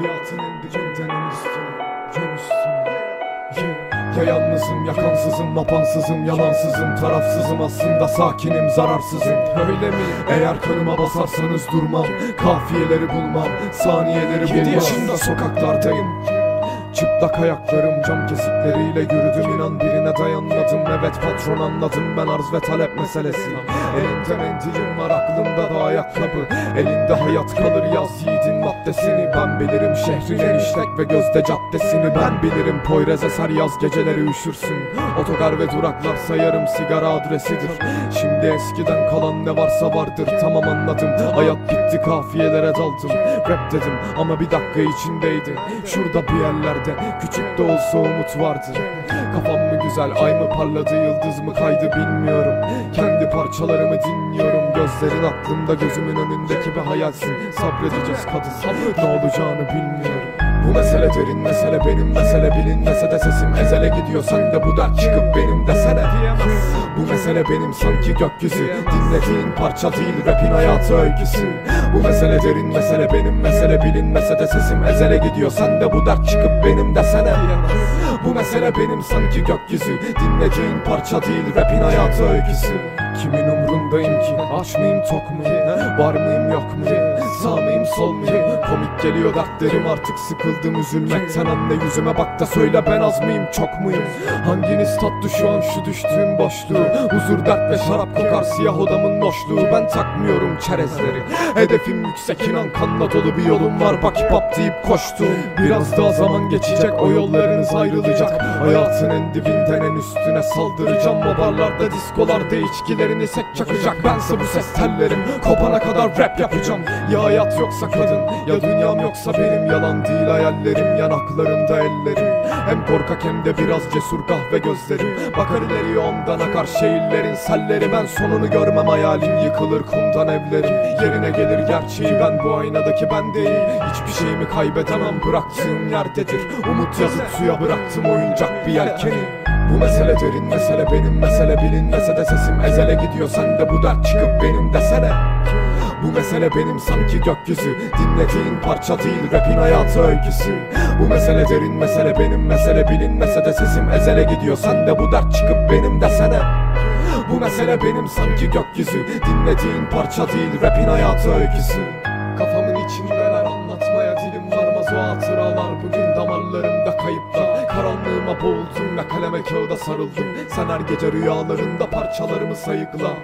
Hayatın en dibinde en üstüne Yön üstüne. Ya yalnızım, ya kansızım, vapansızım, yalansızım, tarafsızım Aslında sakinim, zararsızım. Öyle mi? Eğer kanıma basarsanız durmam Kafiyeleri bulmam, saniyeleri bulmam. 7 yaşında sokaklardayım Çıplak ayaklarım cam kesikleriyle yürüdüm. İnan birine dayanmadım. Evet patron anladım ben arz ve talep meselesi. Elimde mendilim var aklımda da ayakkabı. Elinde hayat kalır yaz yiğidin maddesini. Ben bilirim şehrin en işlek ve gözde caddesini. Ben bilirim Poyraz eser yaz geceleri üşürsün. Otogar ve duraklar sayarım sigara adresidir. Şimdi eskiden kalan ne varsa vardır Tamam anladım. Hayat bitti kafiyelere daldım. Rap dedim ama bir dakika içindeydi. Şurada bir yerlerde küçük de olsa umut vardı Kafam mı güzel ay mı parladı yıldız mı kaydı bilmiyorum. Kendi parçalarımı dinliyorum. Gözlerin aklımda gözümün önündeki bir hayalsin. Sabredeceğiz kadın. Ne olacağını bilmiyorum. Bu mesele derin mesele benim mesele bilinmese de sesim ezele gidiyor. Sen de bu dert çıkıp benim Bu mesele benim sanki gökyüzü. Dinlediğin parça değil rapin hayatı öyküsü Bu mesele derin mesele benim mesele bilinmese de sesim ezele gidiyor. Sen de bu dert çıkıp benim desene. Bu mesele benim sanki gökyüzü. Dinlediğin parça değil rapin hayatı öyküsü Kimin umrundayım ki? Aç mıyım tok muyum Var mıyım yok muyum Sağ mıyım sol muyum Komik geliyor dertlerim artık. Sıkıldım üzülmekten Anne yüzüme bak da söyle ben az mıyım çok muyum? Hanginiz tatlı şu an şu düştüğüm boşluğu? Huzur dert ve şarap kokar siyah odamın loşluğu Ben takmıyorum çerezleri. Hedefim yüksek inan kanla dolu bir yolum var. Bak hip deyip koştum. Biraz daha zaman geçecek o yollarınız ayrılacak. Hayatın en dibinden en üstüne saldıracağım. O barlarda diskolarda içkilerini sek çakacak. Bense bu ses tellerim. Kopana kadar rap yapacağım. Ya hayat yoksa kadın ya dünyam yoksa benim. Yalan değil hayallerim yanaklarımda ellerim. Hem korkak hem de biraz cesur kahve gözlerim. Bakar ileriye ondan akar şehirlerin selleri. Ben sonunu görmem hayalim yıkılır kumdan evlerim. Yerine gelir gerçeği ben bu aynadaki ben değil. Hiçbir şeyimi kaybedemem bıraktığım yerdedir. Umut yazıp suya bıraktım oyuncak bir yelkeni bu mesele derin mesele benim mesele bilinmese de sesim ezele gidiyor sen de bu dert çıkıp benim desene. Bu mesele benim sanki gökyüzü. Dinlediğin parça değil rapin hayatı öyküsü. Bu mesele derin mesele benim mesele bilinmese de sesim ezele gidiyor sen de bu dert çıkıp benim desene. Bu mesele benim sanki gökyüzü. Dinlediğin parça değil rapin hayatı öyküsü. Kafamın içindeler Boğuldum ve kaleme kağıda sarıldım. Sen her gece rüyalarında parçalarımı sayıkla